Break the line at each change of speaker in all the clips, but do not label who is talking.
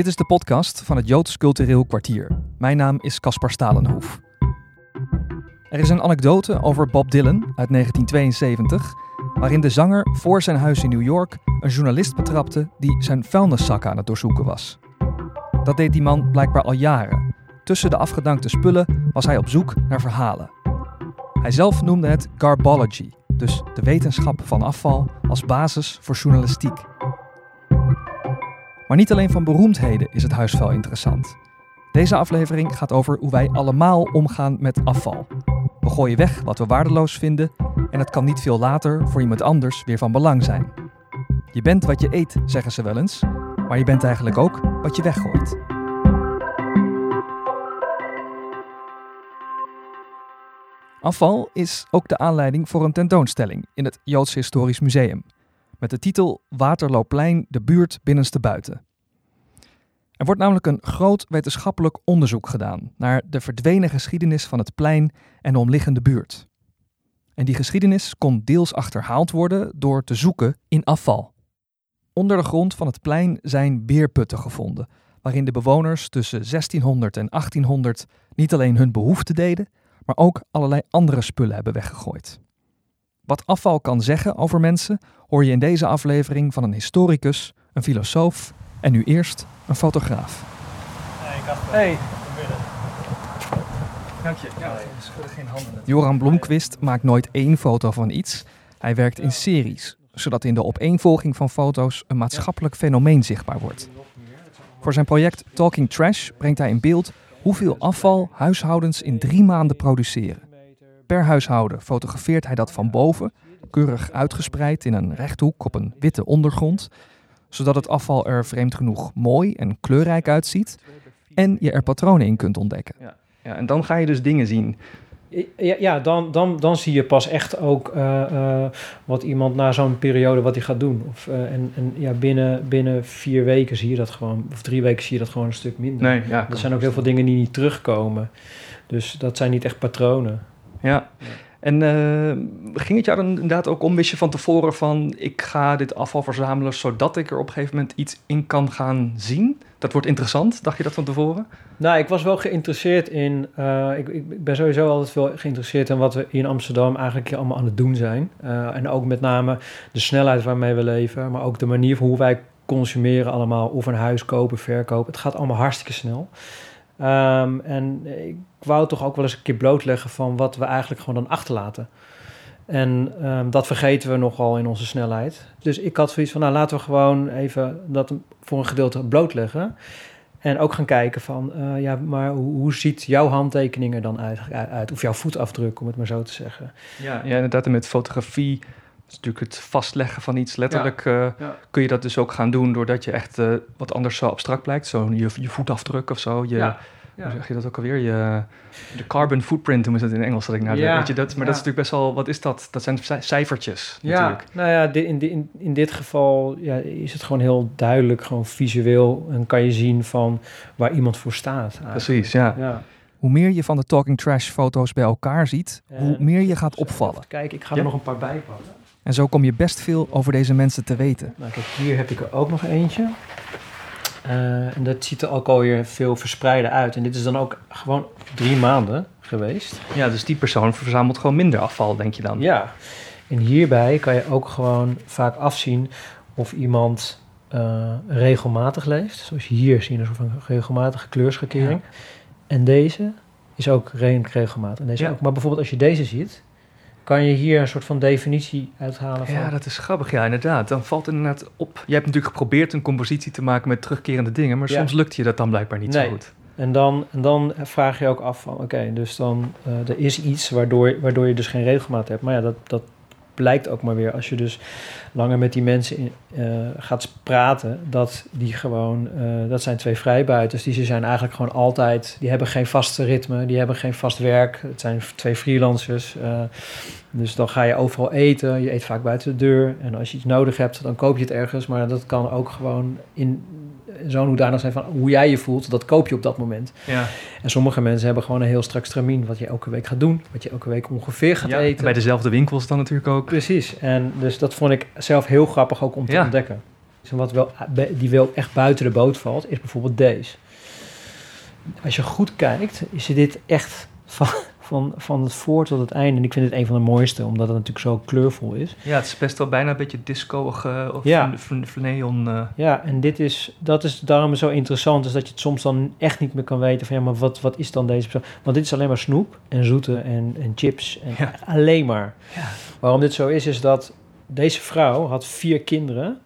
Dit is de podcast van het Joods Cultureel Kwartier. Mijn naam is Caspar Stalenhoef. Er is een anekdote over Bob Dylan uit 1972, waarin de zanger voor zijn huis in New York een journalist betrapte die zijn vuilniszak aan het doorzoeken was. Dat deed die man blijkbaar al jaren. Tussen de afgedankte spullen was hij op zoek naar verhalen. Hij zelf noemde het garbology, dus de wetenschap van afval als basis voor journalistiek. Maar niet alleen van beroemdheden is het huisvuil interessant. Deze aflevering gaat over hoe wij allemaal omgaan met afval. We gooien weg wat we waardeloos vinden en het kan niet veel later voor iemand anders weer van belang zijn. Je bent wat je eet, zeggen ze wel eens, maar je bent eigenlijk ook wat je weggooit. Afval is ook de aanleiding voor een tentoonstelling in het Joods Historisch Museum met de titel Waterloopplein, de buurt binnenste buiten. Er wordt namelijk een groot wetenschappelijk onderzoek gedaan naar de verdwenen geschiedenis van het plein en de omliggende buurt. En die geschiedenis kon deels achterhaald worden door te zoeken in afval. Onder de grond van het plein zijn beerputten gevonden, waarin de bewoners tussen 1600 en 1800 niet alleen hun behoeften deden, maar ook allerlei andere spullen hebben weggegooid. Wat afval kan zeggen over mensen hoor je in deze aflevering van een historicus, een filosoof en nu eerst een fotograaf.
Hey.
Dank je. Ja, geen handen. Joran Blomqvist maakt nooit één foto van iets. Hij werkt in series, zodat in de opeenvolging van foto's een maatschappelijk fenomeen zichtbaar wordt. Voor zijn project Talking Trash brengt hij in beeld hoeveel afval huishoudens in drie maanden produceren. Per huishouden fotografeert hij dat van boven, keurig uitgespreid in een rechthoek op een witte ondergrond, zodat het afval er vreemd genoeg mooi en kleurrijk uitziet en je er patronen in kunt ontdekken.
Ja, ja en dan ga je dus dingen zien.
Ja, ja dan, dan, dan zie je pas echt ook uh, uh, wat iemand na zo'n periode wat hij gaat doen. Of, uh, en en ja, binnen, binnen vier weken zie je dat gewoon, of drie weken zie je dat gewoon een stuk minder.
Nee, ja,
er zijn ook heel veel dingen die niet terugkomen. Dus dat zijn niet echt patronen.
Ja. En uh, ging het jou dan inderdaad ook om, wist je van tevoren van ik ga dit afval verzamelen zodat ik er op een gegeven moment iets in kan gaan zien? Dat wordt interessant, dacht je dat van tevoren?
Nou, ik was wel geïnteresseerd in, uh, ik, ik, ben sowieso altijd veel geïnteresseerd in wat we in Amsterdam eigenlijk hier allemaal aan het doen zijn. Uh, en ook met name de snelheid waarmee we leven, maar ook de manier van hoe wij consumeren allemaal, of een huis kopen, verkopen. Het gaat allemaal hartstikke snel. Um, en ik wou toch ook wel eens een keer blootleggen van wat we eigenlijk gewoon dan achterlaten. En um, dat vergeten we nogal in onze snelheid. Dus ik had zoiets van, nou laten we gewoon even dat voor een gedeelte blootleggen. En ook gaan kijken van, uh, ja, maar hoe, hoe, ziet jouw handtekening er dan uit, uit? Of jouw voetafdruk, om het maar zo te zeggen.
Ja, ja inderdaad. Met fotografie is natuurlijk het vastleggen van iets. Letterlijk ja. Uh, ja. kun je dat dus ook gaan doen doordat je echt uh, wat anders zo abstract blijkt. Zo je, je voetafdruk of zo. Je, ja. Ja. Hoe zeg je dat ook alweer? Je, de carbon footprint noemen ze het in Engels. Dat ik nou ja. weet je, dat, maar dat is natuurlijk best wel, wat is dat? Dat zijn cijfertjes
ja.
natuurlijk.
Nou ja, in, in, in dit geval ja, is het gewoon heel duidelijk, gewoon visueel. En kan je zien van waar iemand voor staat. Eigenlijk.
Precies, ja.
ja.
Hoe meer je van de Talking Trash foto's bij elkaar ziet, en hoe meer je gaat opvallen.
Kijk, ik ga er nog een paar bij pakken.
En zo kom je best veel over deze mensen te weten.
Nou, kijk, hier heb ik er ook nog eentje. Uh, en dat ziet er ook alweer veel verspreider uit. En dit is dan ook gewoon drie maanden geweest.
Ja, dus die persoon verzamelt gewoon minder afval, denk je dan?
Ja. En hierbij kan je ook gewoon vaak afzien of iemand uh, regelmatig leeft. Zoals je hier ziet, een soort van regelmatige kleurschakering. Ja. En deze is ook redelijk regelmatig. En deze
Ja.
ook. Maar bijvoorbeeld als je deze ziet, kan je hier een soort van definitie uithalen van...
Ja, dat is grappig. Ja, inderdaad. Dan valt het inderdaad op. Je hebt natuurlijk geprobeerd een compositie te maken met terugkerende dingen, maar
Ja.
soms lukt je dat dan blijkbaar niet
Nee.
zo goed.
En dan, en dan vraag je ook af van, oké, dus dan eh, er is iets waardoor, waardoor je dus geen regelmaat hebt. Maar ja, dat, dat blijkt ook maar weer als je dus langer met die mensen eh, gaat praten, dat die gewoon, eh, dat zijn twee vrijbuiters, die ze zijn eigenlijk gewoon altijd, die hebben geen vaste ritme, die hebben geen vast werk. Het zijn twee freelancers. eh, dus dan ga je overal eten, je eet vaak buiten de deur. En als je iets nodig hebt, dan koop je het ergens. Maar dat kan ook gewoon in zo'n hoedanig zijn van hoe jij je voelt, dat koop je op dat moment.
Ja.
En sommige mensen hebben gewoon een heel strak stramien wat je elke week gaat doen, wat je elke week ongeveer gaat eten.
Bij dezelfde winkels dan natuurlijk ook.
Precies. En dus dat vond ik zelf heel grappig ook om te
Ja.
ontdekken. En wat wel, die wel echt buiten de boot valt, is bijvoorbeeld deze. Als je goed kijkt, is dit echt van, van, van het voor tot het einde. En ik vind het een van de mooiste, omdat het natuurlijk zo kleurvol is.
Ja, het is best wel bijna een beetje disco of ja. neon. Uh.
Ja, en dit is, dat is daarom zo interessant, is dat je het soms dan echt niet meer kan weten van ja, maar wat, wat is dan deze persoon? Want dit is alleen maar snoep en zoete en, en chips en ja. alleen maar. Ja. Waarom dit zo is, is dat deze vrouw had vier kinderen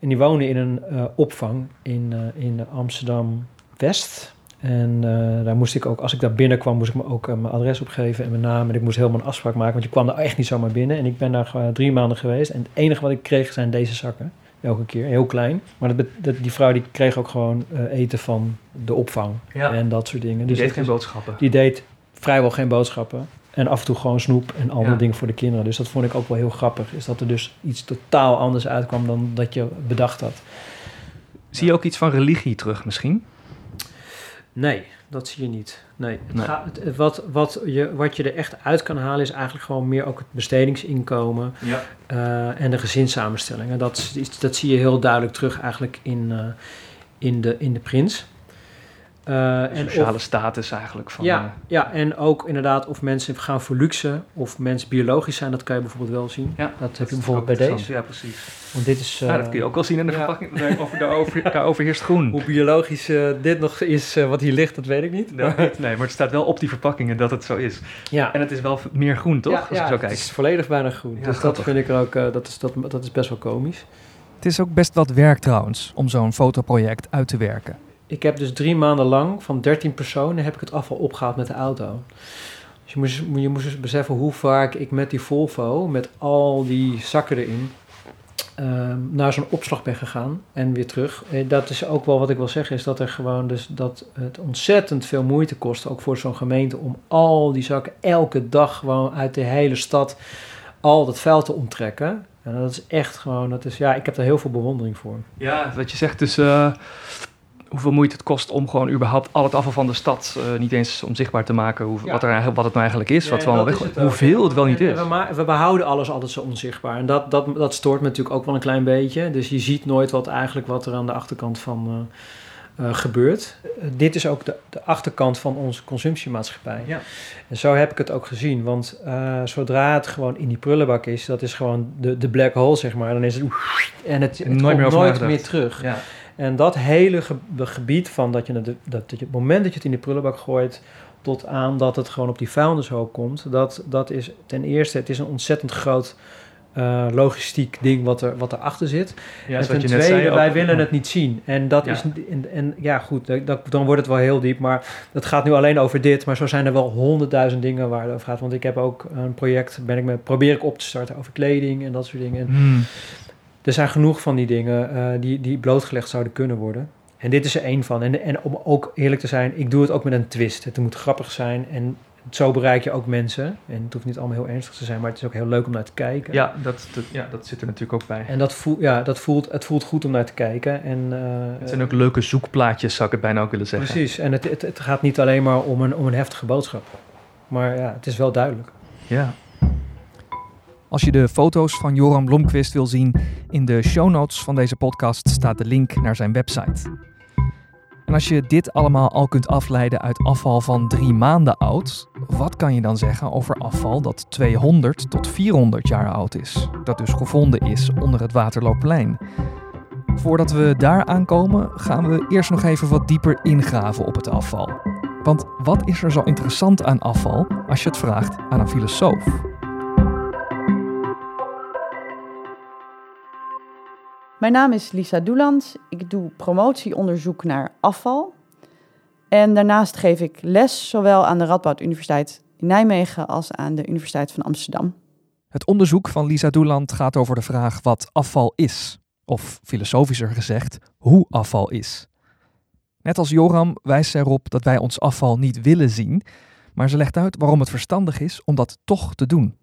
en die woonde in een uh, opvang in, uh, in Amsterdam-West. En uh, daar moest ik ook, als ik daar binnenkwam, moest ik me ook mijn adres opgeven en mijn naam. En ik moest helemaal een afspraak maken, want je kwam daar echt niet zomaar binnen. En ik ben daar drie maanden geweest. En het enige wat ik kreeg zijn deze zakken. Elke keer, heel klein. Maar dat, dat, die vrouw die kreeg ook gewoon eten van de opvang en dat soort dingen.
Die
dus
deed geen boodschappen?
Die deed vrijwel geen boodschappen. En af en toe gewoon snoep en andere dingen voor de kinderen. Dus dat vond ik ook wel heel grappig. Is dat er dus iets totaal anders uitkwam dan dat je bedacht had.
Zie je ook iets van religie terug misschien?
Nee, dat zie je niet. Nee. Het Gaat, wat, wat, je, wat je er echt uit kan halen is eigenlijk gewoon meer ook het bestedingsinkomen ja. Uh, en de gezinssamenstellingen. Dat, dat zie je heel duidelijk terug eigenlijk in, uh, in, de, in de prins.
Uh, en sociale status eigenlijk. Van,
ja, uh, ja, en ook inderdaad of mensen gaan voor luxe of mensen biologisch zijn, dat kan je bijvoorbeeld wel zien. Ja, dat, heb je bijvoorbeeld bij deze.
Ja, precies.
Want dit is...
Uh, ja, dat kun je ook wel zien in de ja. verpakking. Daarover, daarover, daarover heerst groen.
Hoe biologisch dit nog is wat hier ligt, dat weet ik niet.
Nee, nee, maar het staat wel op die verpakkingen dat het zo is. Ja. En het is wel meer groen, toch?
Ja, Als ja, zo het is vollelig bijna groen. dus grappig. dat vind ik er ook, dat, is, dat, dat is best wel komisch.
Het is ook best wat werk trouwens, om zo'n fotoproject uit te werken
ik heb dus drie maanden lang van 13 personen heb ik het afval opgehaald met de auto. Dus je moest, je moest dus beseffen hoe vaak ik met die Volvo, met al die zakken erin, uh, naar zo'n opslag ben gegaan en weer terug. En dat is ook wel wat ik wil zeggen, is dat er gewoon dus dat het ontzettend veel moeite kost, ook voor zo'n gemeente, om al die zakken elke dag gewoon uit de hele stad al dat vuil te onttrekken. En dat is echt gewoon, dat is, ja, ik heb daar heel veel bewondering voor.
Ja, wat je zegt, dus uh, hoeveel moeite het kost om gewoon überhaupt al het afval van de stad uh, niet eens onzichtbaar te maken. Hoe, wat, er eigenlijk, wat het nou eigenlijk is, wat we allemaal weg, hoeveel het wel niet is.
We, we, behouden alles altijd zo onzichtbaar. En dat, dat, dat stoort me natuurlijk ook wel een klein beetje. Dus je ziet nooit wat eigenlijk wat er aan de achterkant van uh, uh, gebeurt. dit is ook de, de, achterkant van onze consumptiemaatschappij. Ja. En zo heb ik het ook gezien. Want zodra het gewoon in die prullenbak is, dat is gewoon de, de black hole, zeg maar. Dan is het... En het, het nooit, meer, nooit meer terug. Ja. En dat hele gebied van dat je, het, dat, het moment dat je het in de prullenbak gooit, tot aan dat het gewoon op die vuilnishoop komt, dat, dat is ten eerste, het is een ontzettend groot uh, logistiek ding wat, er, wat erachter zit. Ja, en ten tweede, zei, wij willen het niet zien. En dat is, en, en ja goed, dat, dan wordt het wel heel diep, maar het gaat nu alleen over dit, maar zo zijn er wel honderdduizend dingen waar het over gaat. Want ik heb ook een project, ben ik me, probeer ik op te starten over kleding en dat soort dingen. Hmm er zijn genoeg van die dingen uh, die, die blootgelegd zouden kunnen worden. En dit is er één van. En, en om ook eerlijk te zijn, ik doe het ook met een twist. Het moet grappig zijn en zo bereik je ook mensen. En het hoeft niet allemaal heel ernstig te zijn, maar het is ook heel leuk om naar te kijken.
Ja, dat, dat ja, dat zit er natuurlijk ook bij.
En dat voelt, ja, dat voelt, het voelt goed om naar te kijken. En, uh,
het zijn ook leuke zoekplaatjes, zou ik het bijna ook willen zeggen.
Precies, en het, het, het gaat niet alleen maar om een, om een heftige boodschap. Maar ja, het is wel duidelijk.
Ja.
Als je de foto's van Joram Blomqvist wil zien, in de show notes van deze podcast staat de link naar zijn website. En als je dit allemaal al kunt afleiden uit afval van drie maanden oud, wat kan je dan zeggen over afval dat 200 tot 400 jaar oud is, dat dus gevonden is onder het Waterloopplein? Voordat we daar aankomen, gaan we eerst nog even wat dieper ingraven op het afval. Want wat is er zo interessant aan afval als je het vraagt aan een filosoof?
Mijn naam is Lisa Doeland. Ik doe promotieonderzoek naar afval. En daarnaast geef ik les zowel aan de Radboud Universiteit in Nijmegen als aan de Universiteit van Amsterdam.
Het onderzoek van Lisa Doeland gaat over de vraag wat afval is. Of filosofischer gezegd, hoe afval is. Net als Joram wijst ze erop dat wij ons afval niet willen zien, maar ze legt uit waarom het verstandig is om dat toch te doen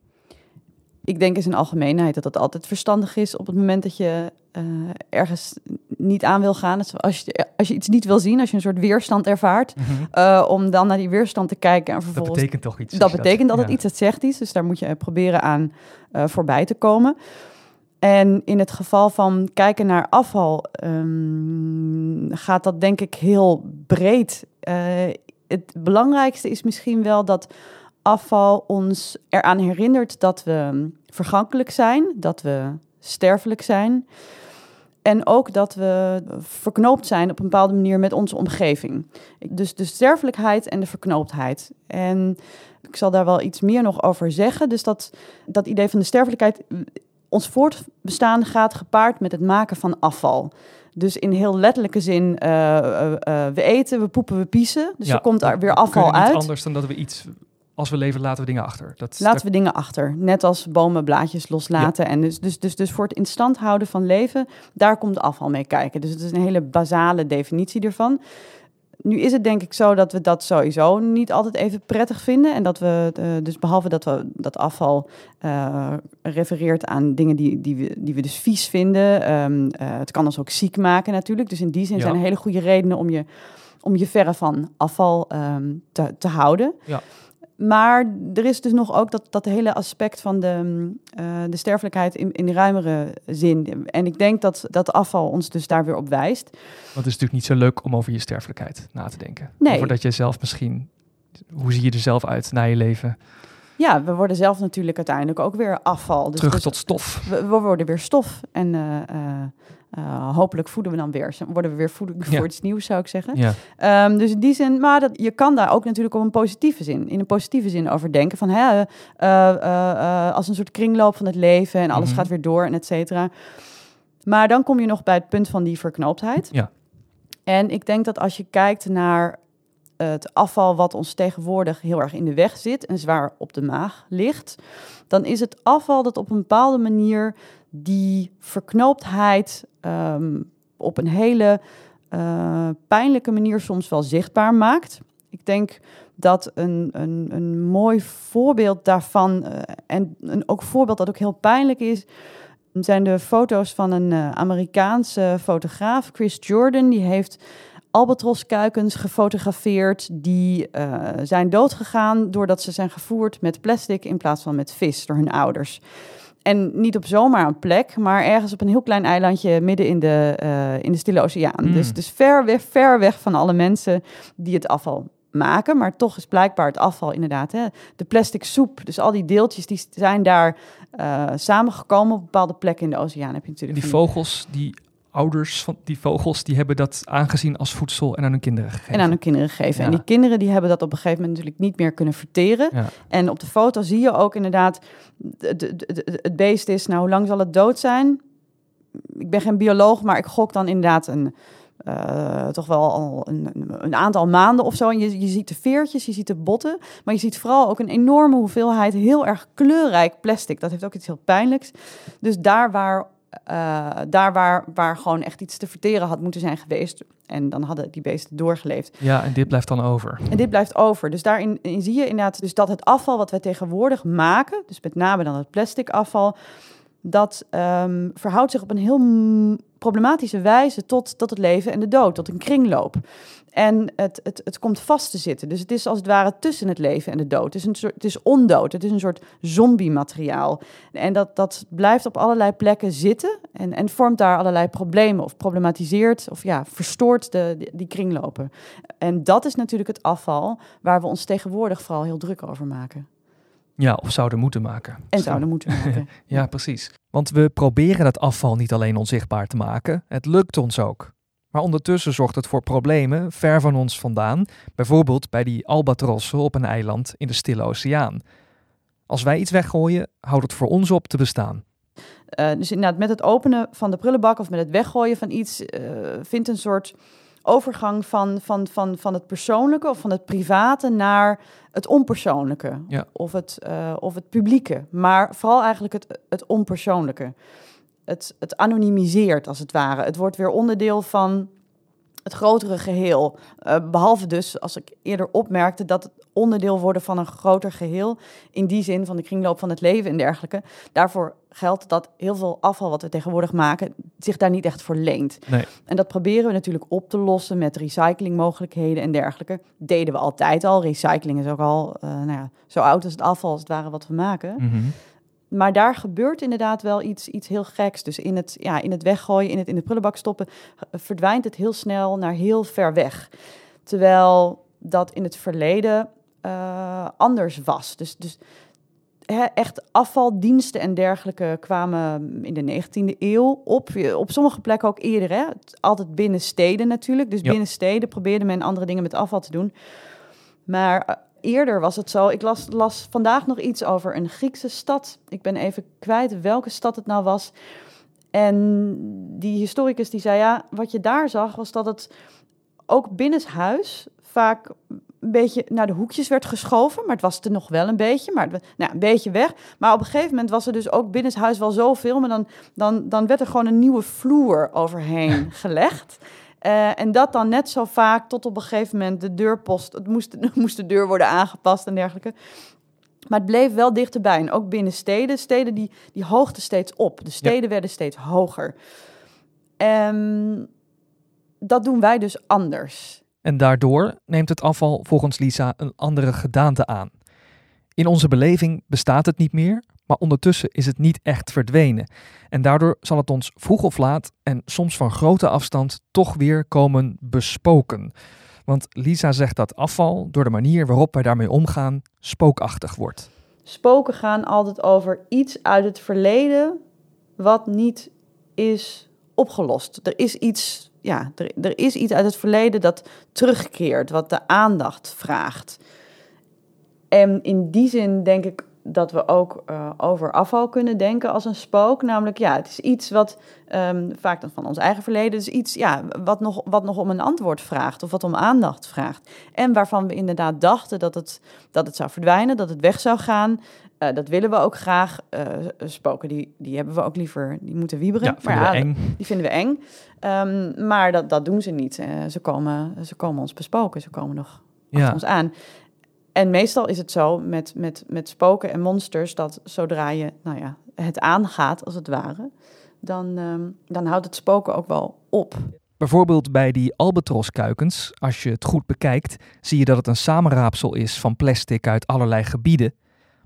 ik denk in zijn algemeenheid dat het altijd verstandig is op het moment dat je uh, ergens niet aan wil gaan. Dus als, je, als je iets niet wil zien, als je een soort weerstand ervaart, mm -hmm. om dan naar die weerstand te kijken en vervolgens...
Dat betekent toch iets?
Dat betekent dat, het iets, het zegt iets. Dus daar moet je proberen aan uh, voorbij te komen. En in het geval van kijken naar afval ehm, gaat dat denk ik heel breed. Het belangrijkste is misschien wel dat afval ons eraan herinnert dat we vergankelijk zijn, dat we sterfelijk zijn. En ook dat we verknoopt zijn op een bepaalde manier met onze omgeving. Dus de sterfelijkheid en de verknooptheid. En ik zal daar wel iets meer nog over zeggen. Dus dat, dat idee van de sterfelijkheid, ons voortbestaan gaat gepaard met het maken van afval. Dus in heel letterlijke zin, uh, uh, we eten, we poepen, we piezen. Dus er komt er weer afval uit.
anders dan dat we iets als we leven, laten we dingen achter.
Dat, laten we dingen achter. Net als bomen blaadjes loslaten. En dus, dus, dus, dus voor het instand houden van leven, daar komt afval mee kijken. Dus het is een hele basale definitie ervan. Nu is het denk ik zo dat we dat sowieso niet altijd even prettig vinden. En dat we, uh, dus behalve dat we dat afval uh, refereert aan dingen die, die, we, die we dus vies vinden. Um, uh, het kan ons ook ziek maken natuurlijk. Dus in die zin zijn er hele goede redenen om je, om je verre van afval um, te, te houden.
Ja.
Maar er is dus nog ook dat, dat hele aspect van de, uh, de sterfelijkheid in, in ruimere zin. En ik denk dat dat afval ons dus daar weer op wijst. Want
het is natuurlijk niet zo leuk om over je sterfelijkheid na te denken.
Nee.
Over dat je zelf misschien, hoe zie je er zelf uit na je leven?
Ja, we worden zelf natuurlijk uiteindelijk ook weer afval.
Dus Terug dus tot stof.
We, we, worden weer stof. En uh, uh, uh, hopelijk voeden we dan weer, worden we weer voeding voor iets nieuws, zou ik zeggen.
Ja.
Um, dus in die zin, maar dat, je kan daar ook natuurlijk op een positieve zin, in een positieve zin over denken. Van hè, uh, uh, als een soort kringloop van het leven en alles mm -hmm. gaat weer door en et cetera. Maar dan kom je nog bij het punt van die verknooptheid.
Ja.
En ik denk dat als je kijkt naar het afval wat ons tegenwoordig heel erg in de weg zit en zwaar op de maag ligt, dan is het afval dat op een bepaalde manier die verknooptheid um, op een hele uh, pijnlijke manier soms wel zichtbaar maakt. Ik denk dat een, een, een mooi voorbeeld daarvan, uh, en een ook voorbeeld dat ook heel pijnlijk is, zijn de foto's van een uh, Amerikaanse fotograaf, Chris Jordan. Die heeft albatroskuikens gefotografeerd die uh, zijn doodgegaan doordat ze zijn gevoerd met plastic in plaats van met vis door hun ouders. En niet op zomaar een plek, maar ergens op een heel klein eilandje midden in de, uh, in de Stille Oceaan.
Mm.
Dus, dus ver, weg, ver weg van alle mensen die het afval maken. Maar toch is blijkbaar het afval inderdaad. Hè, de plastic soep, dus al die deeltjes die zijn daar uh, samengekomen op bepaalde plekken in de oceaan. Heb je natuurlijk
die vogels die ouders van die vogels, die hebben dat aangezien als voedsel en aan hun kinderen gegeven.
En aan hun kinderen gegeven. Ja. En die kinderen die hebben dat op een gegeven moment natuurlijk niet meer kunnen verteren.
Ja.
En op de foto zie je ook inderdaad, het beest is, nou hoe lang zal het dood zijn? Ik ben geen bioloog, maar ik gok dan inderdaad een, uh, toch wel al een, een, aantal maanden of zo. En je, je ziet de veertjes, je ziet de botten, maar je ziet vooral ook een enorme hoeveelheid heel erg kleurrijk plastic. Dat heeft ook iets heel pijnlijks. Dus daar waar uh, daar waar, waar gewoon echt iets te verteren had moeten zijn geweest. En dan hadden die beesten doorgeleefd.
Ja, en dit blijft dan over.
En dit blijft over. Dus daarin in zie je inderdaad dus dat het afval wat wij tegenwoordig maken, dus met name dan het plastic afval, dat um, verhoudt zich op een heel problematische wijze tot, tot het leven en de dood, tot een kringloop. En het, het, het komt vast te zitten. Dus het is als het ware tussen het leven en de dood. Het is, een soort, het is ondood. Het is een soort zombie-materiaal. En dat, dat blijft op allerlei plekken zitten en, en vormt daar allerlei problemen of problematiseert of ja, verstoort de, die, die kringlopen. En dat is natuurlijk het afval waar we ons tegenwoordig vooral heel druk over maken.
Ja, of zouden moeten maken.
En zouden moeten maken.
ja, precies. Want we proberen dat afval niet alleen onzichtbaar te maken, het lukt ons ook. Maar ondertussen zorgt het voor problemen ver van ons vandaan, bijvoorbeeld bij die albatrossen op een eiland in de Stille Oceaan. Als wij iets weggooien, houdt het voor ons op te bestaan.
Uh, dus inderdaad, met het openen van de prullenbak of met het weggooien van iets, uh, vindt een soort overgang van, van, van, van het persoonlijke of van het private naar het onpersoonlijke
ja.
of, het, uh, of het publieke. Maar vooral eigenlijk het, het onpersoonlijke. Het, het anonimiseert als het ware. Het wordt weer onderdeel van het grotere geheel. Uh, behalve dus, als ik eerder opmerkte, dat het onderdeel worden van een groter geheel. In die zin van de kringloop van het leven en dergelijke. Daarvoor geldt dat heel veel afval wat we tegenwoordig maken zich daar niet echt voor leent.
Nee.
En dat proberen we natuurlijk op te lossen met recyclingmogelijkheden en dergelijke. Deden we altijd al. Recycling is ook al uh, nou ja, zo oud als het afval als het ware wat we maken.
Mm -hmm.
Maar daar gebeurt inderdaad wel iets, iets heel geks. Dus in het, ja, in het weggooien, in het in de prullenbak stoppen, verdwijnt het heel snel naar heel ver weg. Terwijl dat in het verleden uh, anders was. Dus, dus echt afvaldiensten en dergelijke kwamen in de 19e eeuw op. Op sommige plekken ook eerder. Hè? Altijd binnen steden natuurlijk. Dus binnen steden probeerde men andere dingen met afval te doen. Maar eh, eerder was het zo. Ik las, las vandaag nog iets over een Griekse stad. Ik ben even kwijt welke stad het nou was. En die historicus die zei ja, wat je daar zag was dat het ook binnenshuis vaak een beetje naar de hoekjes werd geschoven. Maar het was er nog wel een beetje, maar nou, een beetje weg. Maar op een gegeven moment was er dus ook binnenshuis wel zoveel. Maar dan, dan, dan werd er gewoon een nieuwe vloer overheen gelegd. Uh, en dat dan net zo vaak tot op een gegeven moment de deurpost... Het moest, moest de deur worden aangepast en dergelijke. Maar het bleef wel dichterbij. En ook binnen steden. Steden die, die hoogten steeds op. De steden werden steeds hoger. En dat doen wij dus anders.
En daardoor neemt het afval volgens Lisa een andere gedaante aan. In onze beleving bestaat het niet meer, maar ondertussen is het niet echt verdwenen. En daardoor zal het ons vroeg of laat en soms van grote afstand toch weer komen bespoken. Want Lisa zegt dat afval, door de manier waarop wij daarmee omgaan, spookachtig wordt.
Spoken gaan altijd over iets uit het verleden wat niet is opgelost. Er is iets ja, er, er is iets uit het verleden dat terugkeert, wat de aandacht vraagt. En in die zin denk ik dat we ook uh, over afval kunnen denken als een spook. Namelijk, ja, het is iets wat um, vaak dan van ons eigen verleden, is iets ja, wat, nog, wat nog om een antwoord vraagt of wat om aandacht vraagt. En waarvan we inderdaad dachten dat het, dat het zou verdwijnen, dat het weg zou gaan. Uh, dat willen we ook graag. Uh, spoken, die, die hebben we ook liever, die moeten wieberen.
Ja, maar ja, eng.
Die vinden we eng. Um, maar dat, dat doen ze niet. Ze, komen, ze komen ons bespoken, ze komen nog ja. ons aan. En meestal is het zo met, met, met spoken en monsters dat zodra je nou ja, het aangaat, als het ware, dan, um, dan houdt het spoken ook wel op.
Bijvoorbeeld bij die albatroskuikens, als je het goed bekijkt, zie je dat het een samenraapsel is van plastic uit allerlei gebieden.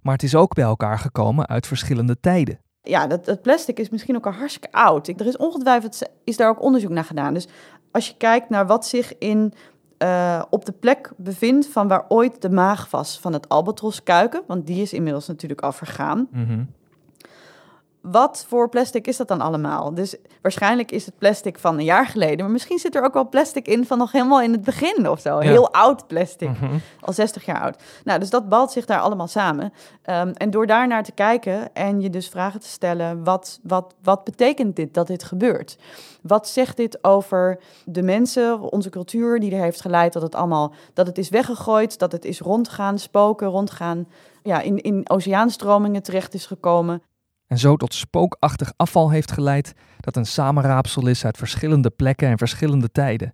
Maar het is ook bij elkaar gekomen uit verschillende tijden.
Ja, dat, dat plastic is misschien ook al hartstikke oud. Er is ongetwijfeld is daar ook onderzoek naar gedaan. Dus als je kijkt naar wat zich in uh, op de plek bevindt van waar ooit de maag was van het albatroskuiken, want die is inmiddels natuurlijk al wat voor plastic is dat dan allemaal? Dus waarschijnlijk is het plastic van een jaar geleden, maar misschien zit er ook wel plastic in van nog helemaal in het begin of zo. Heel oud plastic, mhm. al 60 jaar oud. Nou, dus dat balt zich daar allemaal samen. Um, en door daar naar te kijken en je dus vragen te stellen, wat, wat, wat betekent dit dat dit gebeurt? Wat zegt dit over de mensen, onze cultuur die er heeft geleid dat het allemaal, dat het is weggegooid, dat het is rondgaan, spoken, rondgaan, ja, in, in oceaanstromingen terecht is gekomen
en zo tot spookachtig afval heeft geleid dat een samenraapsel is uit verschillende plekken en verschillende tijden.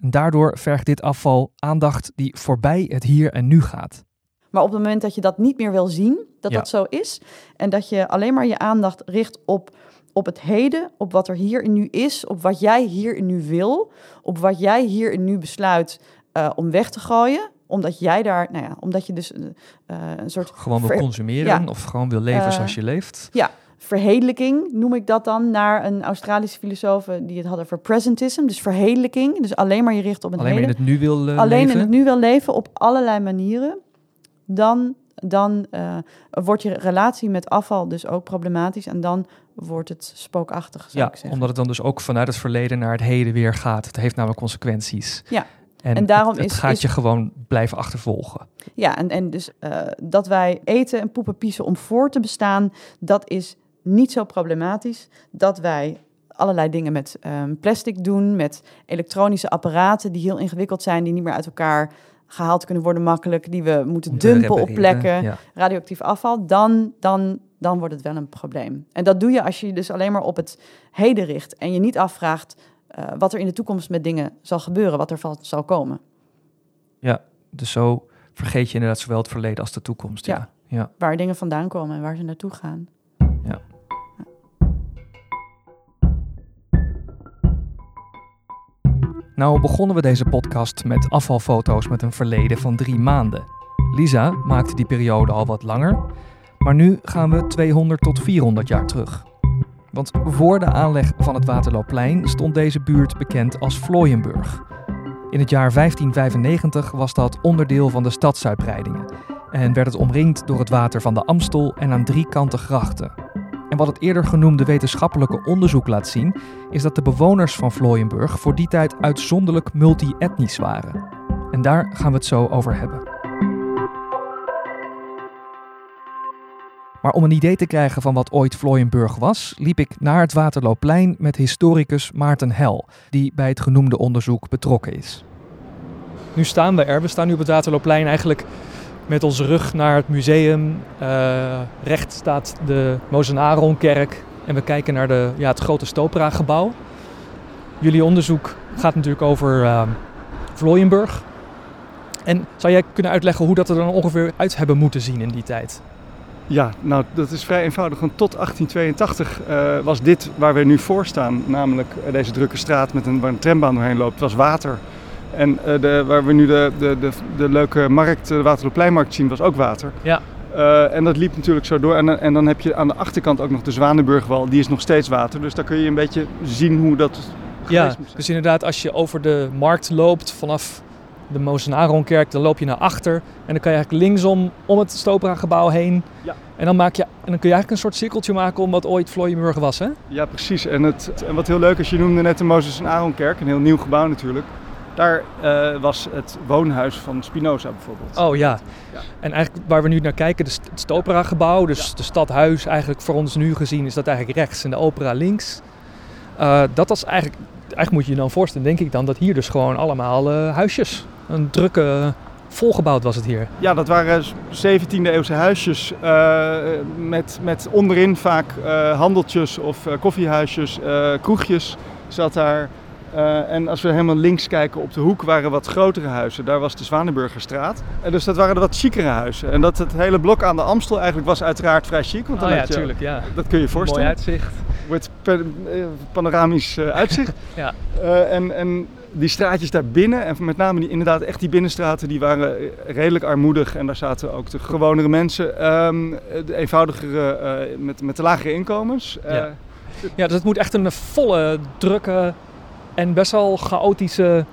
En daardoor vergt dit afval aandacht die voorbij het hier en nu gaat.
Maar op het moment dat je dat niet meer wil zien, dat dat zo is, en dat je alleen maar je aandacht richt op, op het heden, op wat er hier en nu is, op wat jij hier en nu wil, op wat jij hier en nu besluit uh, om weg te gooien, omdat jij daar, nou ja, omdat je dus uh, een soort...
Gewoon wil consumeren of gewoon wil leven zoals je leeft.
Ja, verheerlijking noem ik dat dan naar een Australische filosoof die het had over presentism. Dus verheerlijking, dus alleen maar je richt op een
Alleen in het nu wil uh,
Alleen
leven.
in het nu wil leven op allerlei manieren. Dan, dan uh, wordt je relatie met afval dus ook problematisch en dan wordt het spookachtig, zou
ja,
ik zeggen.
omdat het dan dus ook vanuit het verleden naar het heden weer gaat. Het heeft namelijk consequenties.
Ja,
en, daarom het, het is, gaat je gewoon blijven achtervolgen.
Ja, en, en dus uh, dat wij eten en poepen piezen om voor te bestaan, dat is niet zo problematisch. Dat wij allerlei dingen met um, plastic doen, met elektronische apparaten die heel ingewikkeld zijn, die niet meer uit elkaar gehaald kunnen worden makkelijk, die we moeten dumpen op plekken, ja. radioactief afval, dan, dan, dan wordt het wel een probleem. En dat doe je als je je dus alleen maar op het heden richt en je niet afvraagt uh, wat er in de toekomst met dingen zal gebeuren, wat er van zal komen.
Ja, dus zo vergeet je inderdaad zowel het verleden als de toekomst. Ja. ja.
Waar dingen vandaan komen en waar ze naartoe gaan.
Ja. Nou begonnen we deze podcast met afvalfoto's met een verleden van drie maanden. Lisa maakte die periode al wat langer, Maar nu gaan we 200 tot 400 jaar terug. Want voor de aanleg van het Waterloopplein stond deze buurt bekend als Vlooienburg. In het jaar 1595 was dat onderdeel van de stadsuitbreidingen en werd het omringd door het water van de Amstel en aan drie kanten grachten. En wat het eerder genoemde wetenschappelijke onderzoek laat zien, is dat de bewoners van Vlooienburg voor die tijd uitzonderlijk multi-etnisch waren. En daar gaan we het zo over hebben. Maar om een idee te krijgen van wat ooit Vlooienburg was, liep ik naar het Waterloopplein met historicus Maarten Hel, die bij het genoemde onderzoek betrokken is. Nu staan we er. We staan nu op het Waterloopplein eigenlijk met onze rug naar het museum. Uh, recht staat de Mozenaronkerk en we kijken naar de, ja, het grote Stopera-gebouw. Jullie onderzoek gaat natuurlijk over uh. En zou jij kunnen uitleggen hoe dat er dan ongeveer uit hebben moeten zien in die tijd?
Ja, nou dat is vrij eenvoudig. Want tot 1882 uh, was dit waar we nu voor staan, namelijk deze drukke straat met een, waar een trambaan doorheen loopt, was water. En uh, de, waar we nu de, de, de, de leuke markt, de Waterloopleinmarkt zien, was ook water.
Ja.
Uh, en dat liep natuurlijk zo door. En, en, dan heb je aan de achterkant ook nog de Zwanenburgwal, die is nog steeds water. Dus daar kun je een beetje zien hoe dat
ja, dus inderdaad, als je over de markt loopt vanaf de Mozenaronkerk, dan loop je naar achter. En dan kan je eigenlijk linksom om het Stopera-gebouw heen. Ja. En, dan maak je, en dan kun je eigenlijk een soort cirkeltje maken om wat ooit Vlooienburg was, hè?
Ja, precies. En, het, en wat heel leuk is, je noemde net de Mozes en Aronkerk, een heel nieuw gebouw natuurlijk. Daar uh, was het woonhuis van Spinoza bijvoorbeeld.
Oh ja. ja. En eigenlijk waar we nu naar kijken, de, het Stopera-gebouw, dus ja. de stadhuis eigenlijk voor ons nu gezien, is dat eigenlijk rechts en de opera links. Uh, dat was eigenlijk, eigenlijk moet je je dan voorstellen, denk ik dan, dat hier dus gewoon allemaal uh, huisjes een drukke, volgebouwd was het hier.
Ja, dat waren 17e eeuwse huisjes uh, met, met onderin vaak uh, handeltjes of uh, koffiehuisjes, kroegjes zat daar. en als we helemaal links kijken op de hoek waren wat grotere huizen. Daar was de Zwanenburgerstraat. En dus dat waren de wat chicere huizen. En dat het hele blok aan de Amstel eigenlijk was uiteraard vrij chic. Want dan
oh, ja,
je,
tuurlijk, ja.
Dat kun je je voorstellen.
Mooi uitzicht.
Met panoramisch uitzicht.
ja.
en, en die straatjes daar binnen, en met name die, inderdaad echt die binnenstraten, die waren redelijk armoedig. En daar zaten ook de gewonere mensen, um, de eenvoudigere, uh, met, met de lagere inkomens.
Uh, ja. ja, dus het moet echt een volle, drukke en best wel chaotische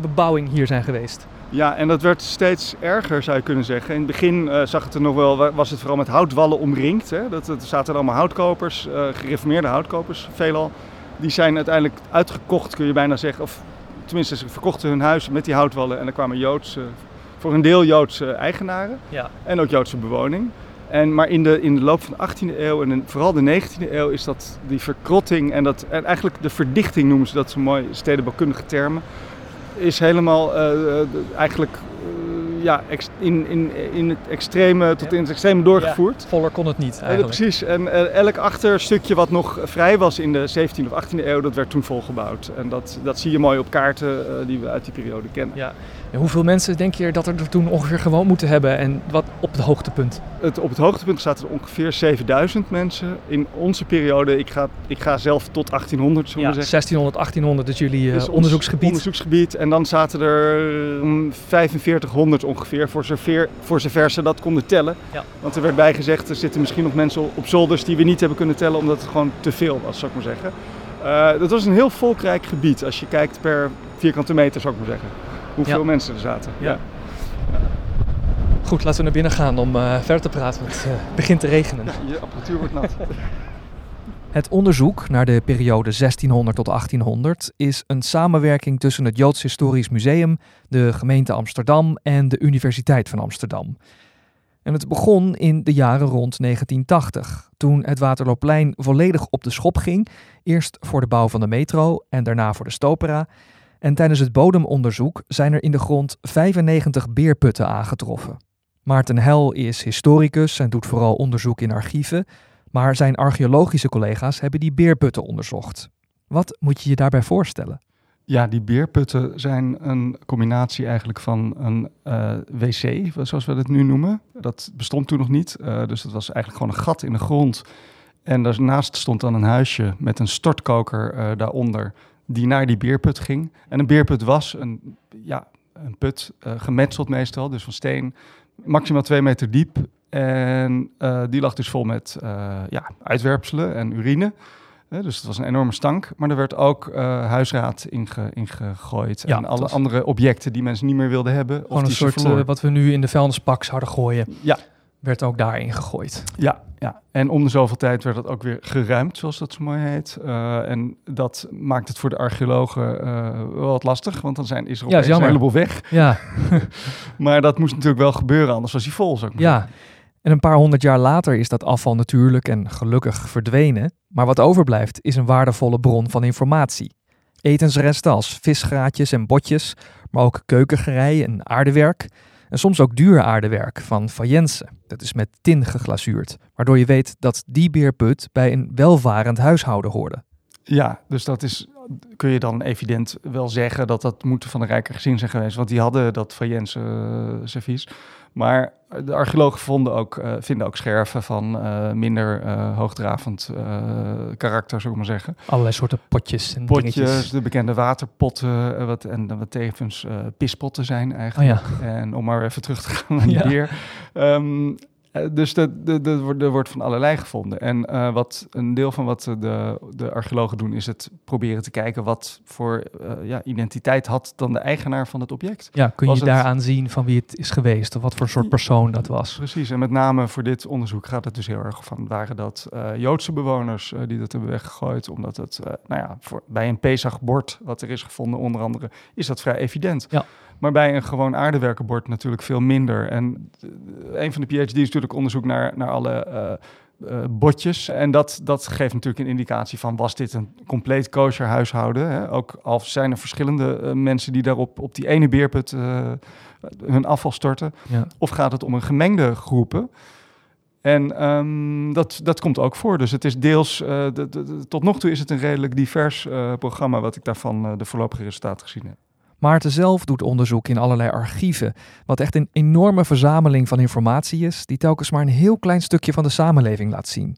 bebouwing hier zijn geweest.
Ja, en dat werd steeds erger, zou je kunnen zeggen. In het begin uh, zag het er nog wel, was het vooral met houtwallen omringd. Hè? Dat, er zaten allemaal houtkopers, uh, gereformeerde houtkopers veelal die zijn uiteindelijk uitgekocht, kun je bijna zeggen. Of tenminste, ze verkochten hun huis met die houtwallen en er kwamen Joodse, voor een deel Joodse eigenaren
ja.
en ook Joodse bewoning. En, maar in de, in de loop van de 18e eeuw en vooral de 19e eeuw is dat die verkrotting en, dat, en eigenlijk de verdichting noemen ze dat zo mooi, stedenbouwkundige termen, is helemaal uh, eigenlijk ja, in, in, in het extreme, tot in het extreme doorgevoerd.
Ja, voller kon het niet eigenlijk.
precies. En uh, elk achterstukje wat nog vrij was in de 17e of 18e eeuw, dat werd toen volgebouwd. En dat, dat zie je mooi op kaarten uh, die we uit die periode kennen.
Ja. En hoeveel mensen denk je dat er toen ongeveer gewoond moeten hebben en wat op het hoogtepunt?
Het, op het hoogtepunt zaten er ongeveer 7000 mensen. In onze periode, ik ga, ik ga zelf tot 1800 zullen
ja,
zeggen.
1600, 1800 is jullie uh, onderzoeksgebied.
onderzoeksgebied. En dan zaten er um, 4500 ongeveer, voor zover, voor zover ze dat konden tellen.
Ja.
Want er werd bijgezegd, er zitten misschien nog mensen op zolders die we niet hebben kunnen tellen omdat het gewoon te veel was, zou ik maar zeggen. Uh, dat was een heel volkrijk gebied als je kijkt per vierkante meter, zou ik maar zeggen hoeveel ja. mensen er zaten.
Ja. ja. Goed, laten we naar binnen gaan om uh, verder te praten, want het uh, begint te regenen.
Ja, je apparatuur wordt nat.
Het onderzoek naar de periode 1600 tot 1800 is een samenwerking tussen het Joods Historisch Museum, de gemeente Amsterdam en de Universiteit van Amsterdam. En het begon in de jaren rond 1980, toen het Waterloopplein volledig op de schop ging, eerst voor de bouw van de metro en daarna voor de Stopera. En tijdens het bodemonderzoek zijn er in de grond 95 beerputten aangetroffen. Maarten Hel is historicus en doet vooral onderzoek in archieven, maar zijn archeologische collega's hebben die beerputten onderzocht. Wat moet je je daarbij voorstellen?
Ja, die beerputten zijn een combinatie eigenlijk van een uh, wc, zoals we het nu noemen. Dat bestond toen nog niet, uh, dus dat was eigenlijk gewoon een gat in de grond. En daarnaast stond dan een huisje met een stortkoker uh, daaronder die naar die beerput ging. En een beerput was een, ja, een put, gemetseld meestal, dus van steen, maximaal twee meter diep. En die lag dus vol met ja, uitwerpselen en urine dus het was een enorme stank. Maar er werd ook huisraad inge, ingegooid. Ja, en alle andere objecten die mensen niet meer wilden hebben.
Gewoon of een soort wat we nu in de vuilnispak zouden gooien.
Ja.
Werd ook daarin gegooid.
Ja, ja. En om de zoveel tijd werd dat ook weer geruimd, zoals dat zo mooi heet. Uh, en dat maakt het voor de archeologen wel wat lastig, want dan zijn, is er opeens ja, een heleboel weg.
Ja.
maar dat moest natuurlijk wel gebeuren, anders was hij vol, zou ik maar
Ja, en een paar honderd jaar later is dat afval natuurlijk en gelukkig verdwenen. Maar wat overblijft is een waardevolle bron van informatie. Etensresten als visgraatjes en botjes, maar ook keukengerei en aardewerk. En soms ook duur aardewerk van faïence. Dat is met tin geglazuurd, waardoor je weet dat die beerput bij een welvarend huishouden hoorde.
Ja, dus dat is, kun je dan evident wel zeggen dat dat moet van een rijker gezin zijn geweest. Want die hadden dat faïence uh, servies. Maar de archeologen vonden ook, uh, vinden ook scherven van uh, minder uh, hoogdravend karakter, zou ik maar zeggen.
Allerlei soorten potjes en
Potjes,
dingetjes.
de bekende waterpotten wat, en wat tevens pispotten zijn eigenlijk. Oh ja. En om maar even terug te gaan naar die ja. beer. Um, eh, dus er wordt van allerlei gevonden. En uh, wat een deel van wat de, de archeologen doen, is het proberen te kijken wat voor uh, ja, identiteit had dan de eigenaar van het object.
Ja, kun je daaraan zien van wie het is geweest of wat voor soort persoon dat was?
Precies, en met name voor dit onderzoek gaat het dus heel erg van, waren dat uh, Joodse bewoners die dat hebben weggegooid, omdat het, nou ja, voor, bij een Pesach-bord wat er is gevonden onder andere, is dat vrij evident.
Ja.
Maar bij een gewoon aardewerkenbord natuurlijk veel minder. En een van de PhD's is natuurlijk onderzoek naar, naar alle uh, botjes. En dat, dat geeft natuurlijk een indicatie van... was dit een compleet kosher huishouden? Hè? Ook al zijn er verschillende uh, mensen die daarop op die ene beerput hun afval storten. Ja. Of gaat het om een gemengde groepen... En um, dat, dat komt ook voor. Dus het is deels, uh, de, de, tot nog toe is het een redelijk divers uh, programma wat ik daarvan uh, de voorlopige resultaten gezien heb.
Maarten zelf doet onderzoek in allerlei archieven, wat echt een enorme verzameling van informatie is, die telkens maar een heel klein stukje van de samenleving laat zien.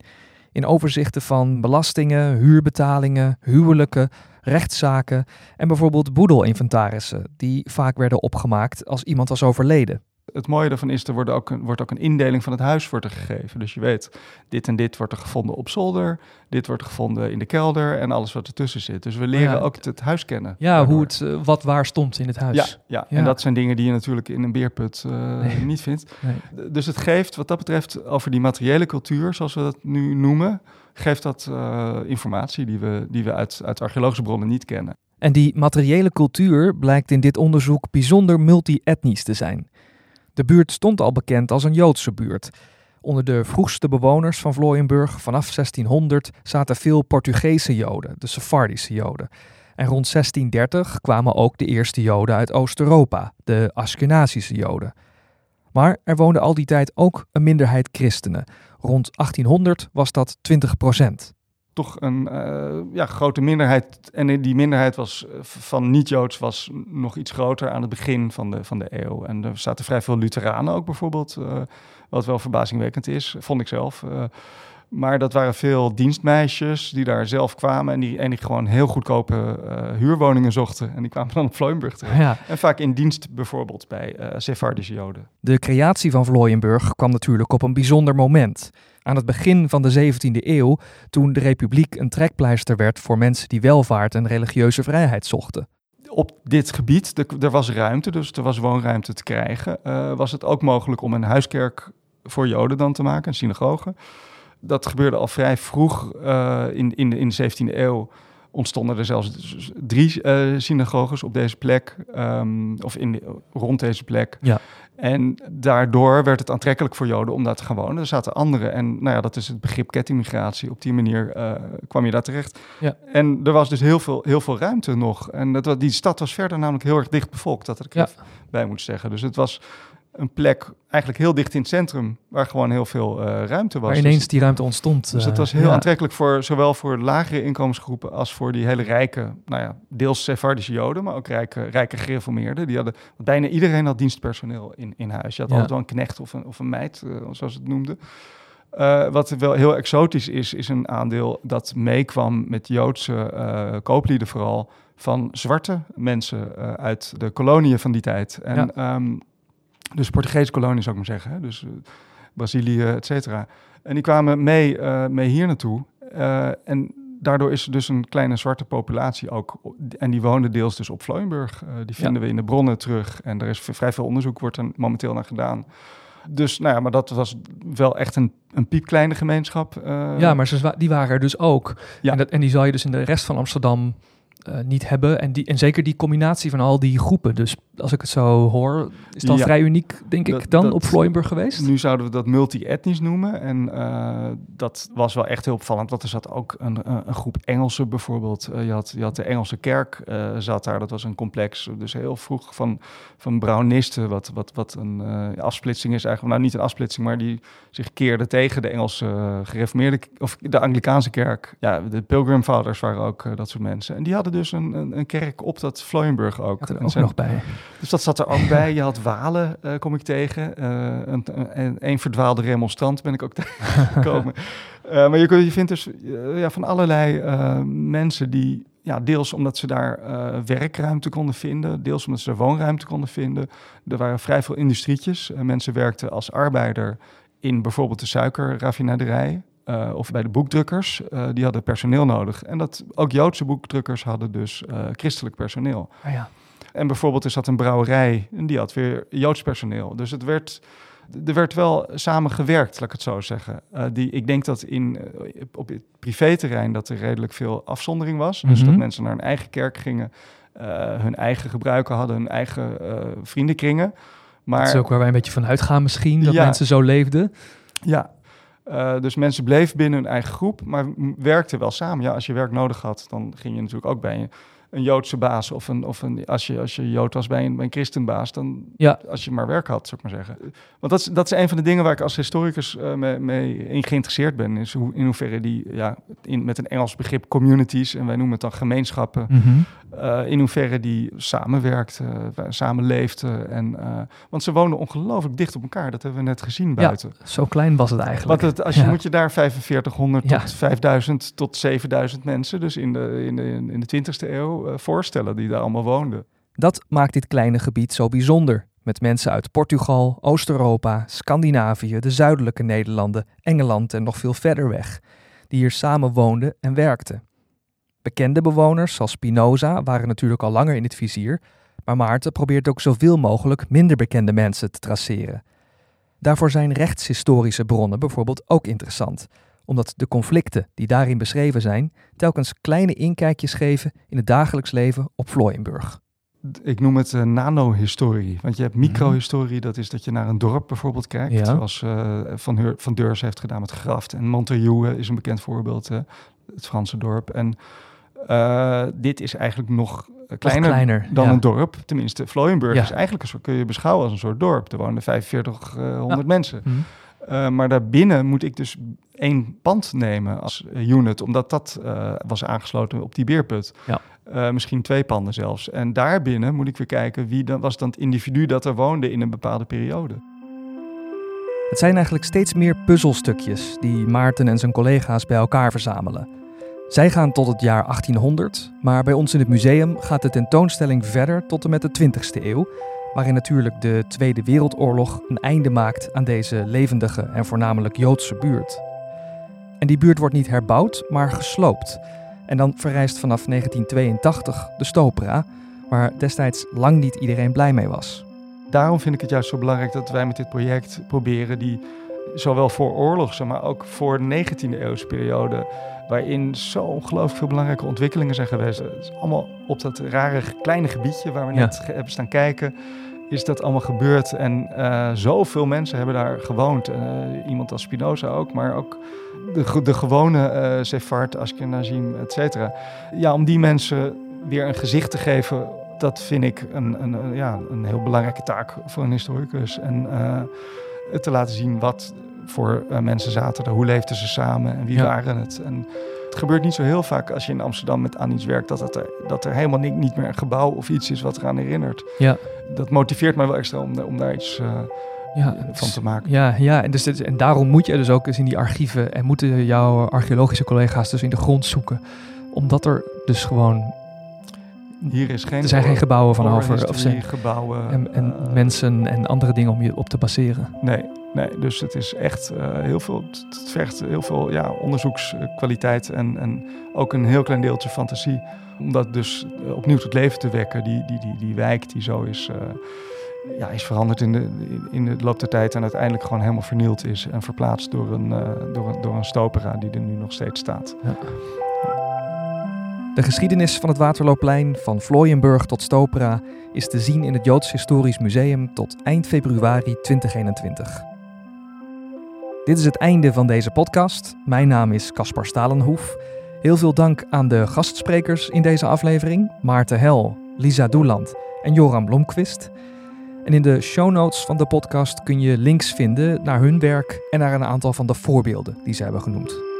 In overzichten van belastingen, huurbetalingen, huwelijken, rechtszaken en bijvoorbeeld boedelinventarissen, die vaak werden opgemaakt als iemand was overleden
het mooie daarvan is, er wordt ook, een, wordt ook een indeling van het huis wordt er gegeven. Dus je weet, dit en dit wordt er gevonden op zolder, dit wordt gevonden in de kelder en alles wat ertussen zit. Dus we leren ook het, huis kennen.
Ja, hoe het, uh, wat waar stond in het huis.
Ja, ja, ja, en dat zijn dingen die je natuurlijk in een beerput uh, niet vindt. Nee. Dus het geeft wat dat betreft over die materiële cultuur, zoals we dat nu noemen, geeft dat uh, informatie die we, die we uit, uit archeologische bronnen niet kennen.
En die materiële cultuur blijkt in dit onderzoek bijzonder multi-etnisch te zijn. De buurt stond al bekend als een Joodse buurt. Onder de vroegste bewoners van Vlooienburg vanaf 1600 zaten veel Portugese Joden, de Sephardische Joden. En rond 1630 kwamen ook de eerste Joden uit Oost-Europa, de Ashkenazische Joden. Maar er woonde al die tijd ook een minderheid christenen. Rond 1800 was dat 20 procent
toch een uh, ja, grote minderheid. En die minderheid was, eh, van niet-Joods was nog iets groter aan het begin van de, van de eeuw. En er zaten vrij veel Lutheranen ook bijvoorbeeld, uh, wat wel verbazingwekkend is, vond ik zelf. Uh, maar dat waren veel dienstmeisjes die daar zelf kwamen en die, en die gewoon heel goedkope huurwoningen zochten. En die kwamen dan op Vlooienburg terecht. Ja. En vaak in dienst bijvoorbeeld bij uh, Sephardische Joden.
De creatie van Vlooienburg kwam natuurlijk op een bijzonder moment. Aan het begin van de 17e eeuw, toen de republiek een trekpleister werd voor mensen die welvaart en religieuze vrijheid zochten
op dit gebied, er was ruimte, dus er was woonruimte te krijgen, uh, was het ook mogelijk om een huiskerk voor Joden dan te maken, een synagoge dat gebeurde al vrij vroeg uh, in, in, de, in de 17e eeuw. Ontstonden er zelfs drie uh, synagoges op deze plek, um, of in rond deze plek.
Ja.
En daardoor werd het aantrekkelijk voor Joden om daar te gaan wonen. Er zaten anderen. En nou ja, dat is het begrip kettingmigratie. Op die manier uh, kwam je daar terecht.
Ja.
En er was dus heel veel, heel veel ruimte nog. En dat, die stad was verder namelijk heel erg dicht bevolkt, dat ik ja. bij moet zeggen. Dus het was een plek eigenlijk heel dicht in het centrum, waar gewoon heel veel uh, ruimte was.
Waar ineens dus, die ruimte ontstond.
Dus het was heel ja. aantrekkelijk voor zowel voor lagere inkomensgroepen als voor die hele rijke, nou ja, deels Sephardische Joden, maar ook rijke, rijke gereformeerden. Die hadden, bijna iedereen had dienstpersoneel in, in huis. Je had ja. altijd wel een knecht of een, of een meid, uh, zoals het noemde. Uh, wat wel heel exotisch is, is een aandeel dat meekwam met Joodse kooplieden vooral van zwarte mensen uit de koloniën van die tijd. En ja. um, Dus Portugese kolonie zou ik maar zeggen. Hè? Dus Brazilië, et cetera. En die kwamen mee, mee hier naartoe. en daardoor is er dus een kleine zwarte populatie ook. En die wonen deels dus op Vlooienburg. die vinden we in de bronnen terug. En er is vrij veel onderzoek, wordt er momenteel naar gedaan. Dus nou ja, maar dat was wel echt een, een piepkleine gemeenschap.
Uh... Ja, maar ze, die waren er dus ook. Ja. En, dat, en die zal je dus in de rest van Amsterdam uh, niet hebben. En, die, en zeker die combinatie van al die groepen. Dus als ik het zo hoor, is dat vrij uniek, denk ik, dan op Vlooienburg geweest?
Nu zouden we dat multi-etnisch noemen. En uh, dat was wel echt heel opvallend. Want er zat ook een, een groep Engelsen bijvoorbeeld. Uh, je, had, je had de Engelse kerk, zat daar. Dat was een complex, dus heel vroeg van, van Brownisten. Wat, wat, wat een afsplitsing is eigenlijk. Nou, niet een afsplitsing, maar die zich keerde tegen de Engelse gereformeerde... of de Anglikaanse kerk. Ja, de Pilgrim Fathers waren ook dat soort mensen. En die hadden dus een, een, een kerk op dat Vlooienburg ook.
er ook nog bij.
Dus dat zat er ook bij. Je had Walen, uh, kom ik tegen. Uh, een, een, een, verdwaalde remonstrant ben ik ook tegengekomen. uh, maar je, je vindt dus ja, van allerlei mensen die... Ja, deels omdat ze daar werkruimte konden vinden. Deels omdat ze woonruimte konden vinden. Er waren vrij veel industrietjes. mensen werkten als arbeider in bijvoorbeeld de suikerraffinaderij. Uh, of bij de boekdrukkers, uh, die hadden personeel nodig. En dat ook Joodse boekdrukkers hadden dus uh, christelijk personeel.
Oh ja.
En bijvoorbeeld is dat een brouwerij en die had weer Joods personeel. Dus het werd, er werd wel samen gewerkt, laat ik het zo zeggen. die, ik denk dat in, op het privéterrein dat er redelijk veel afzondering was. Dus dat mhm. mensen naar hun eigen kerk gingen, hun eigen gebruiken hadden, hun eigen vriendenkringen. Maar,
dat is ook waar wij een beetje van uitgaan misschien, dat mensen zo leefden.
Ja, uh, dus mensen bleven binnen hun eigen groep, maar werkten wel samen. Ja, als je werk nodig had, dan ging je natuurlijk ook bij een Joodse baas of een, of een als, je, als je Jood was bij een, bij een christenbaas, dan ja. als je maar werk had, zou ik maar zeggen. Want dat is, dat is een van de dingen waar ik als historicus uh, mee, mee, in geïnteresseerd ben, is hoe, in hoeverre die, ja, in, met een Engels begrip communities, en wij noemen het dan gemeenschappen, mm uh, in hoeverre die samenwerkt, uh, samenleeft. en, want ze wonen ongelooflijk dicht op elkaar, dat hebben we net gezien buiten.
Ja, zo klein was het eigenlijk.
Want het, als je moet je daar 4500 tot 5000 tot 7000 mensen, dus in de, in de, in de 20e eeuw, eh, voorstellen die daar allemaal woonden.
Dat maakt dit kleine gebied zo bijzonder. Met mensen uit Portugal, Oost-Europa, Scandinavië, de zuidelijke Nederlanden, Engeland en nog veel verder weg, die hier samen woonden en werkten. Bekende bewoners zoals Spinoza waren natuurlijk al langer in het vizier, maar Maarten probeert ook zoveel mogelijk minder bekende mensen te traceren. Daarvoor zijn rechtshistorische bronnen bijvoorbeeld ook interessant omdat de conflicten die daarin beschreven zijn telkens kleine inkijkjes geven in het dagelijks leven op Vlooienburg.
Ik noem het uh, nanohistorie. Want je hebt mhm. microhistorie, dat is dat je naar een dorp bijvoorbeeld kijkt. Ja. Zoals uh, van, Heur, van Deurs heeft gedaan met Graft. En Montreuil is een bekend voorbeeld, uh, het Franse dorp. En dit is eigenlijk nog kleiner, kleiner dan een dorp. Tenminste, Vlooienburg is eigenlijk een soort, kun je beschouwen als een soort dorp. Er wonen 4500 ja. mensen. Mm uh, maar daarbinnen moet ik dus één pand nemen als unit, omdat dat uh, was aangesloten op die beerput. Ja. Uh, misschien twee panden zelfs. En daarbinnen moet ik weer kijken wie dan, was dan het individu dat er woonde in een bepaalde periode.
Het zijn eigenlijk steeds meer puzzelstukjes die Maarten en zijn collega's bij elkaar verzamelen. Zij gaan tot het jaar 1800, maar bij ons in het museum gaat de tentoonstelling verder tot en met de 20ste eeuw waarin natuurlijk de Tweede Wereldoorlog een einde maakt aan deze levendige en voornamelijk Joodse buurt. En die buurt wordt niet herbouwd, maar gesloopt. En dan verrijst vanaf 1982 de Stopera, waar destijds lang niet iedereen blij mee was.
Daarom vind ik het juist zo belangrijk dat wij met dit project proberen die zowel voor oorlogse, maar ook voor de 19e eeuwse periode, waarin zo ongelooflijk veel belangrijke ontwikkelingen zijn geweest. Het is allemaal op dat rare kleine gebiedje waar we net hebben staan kijken, is dat allemaal gebeurd. En uh, zoveel mensen hebben daar gewoond. Uh, iemand als Spinoza ook, maar ook de, de gewone uh, Sefard, Ashkenazim, et cetera. Ja, om die mensen weer een gezicht te geven, dat vind ik een, een, ja, een heel belangrijke taak voor een historicus. En te laten zien wat voor mensen zaten er, hoe leefden ze samen en wie waren het. En het gebeurt niet zo heel vaak als je in Amsterdam met aan iets werkt, dat, het er, dat er helemaal niet, niet meer een gebouw of iets is wat eraan herinnert. Ja. Dat motiveert mij wel extra om, om daar iets uh, ja, van te maken.
Ja, ja en, dus dit, en daarom moet je dus ook eens in die archieven en moeten jouw archeologische collega's dus in de grond zoeken. Omdat er dus gewoon
Hier is geen
er zijn geen gebouwen van over.
Of zijn gebouwen.
En, en mensen en andere dingen om je op te baseren.
Nee, nee dus het is echt heel veel. Het vergt heel veel ja, onderzoekskwaliteit en, en ook een heel klein deeltje fantasie. Om dat dus opnieuw tot leven te wekken. Die, die, die, die wijk die zo is ja, is veranderd in de, in de loop der tijd en uiteindelijk gewoon helemaal vernield is en verplaatst door een, uh, door door een stopera die er nu nog steeds staat. Ja.
De geschiedenis van het Waterloopplein, van Vlooienburg tot Stopera, is te zien in het Joods Historisch Museum tot eind februari 2021. Dit is het einde van deze podcast. Mijn naam is Caspar Stalenhoef. Heel veel dank aan de gastsprekers in deze aflevering: Maarten Hel, Lisa Doeland en Joram Blomqvist. En in de show notes van de podcast kun je links vinden naar hun werk en naar een aantal van de voorbeelden die ze hebben genoemd.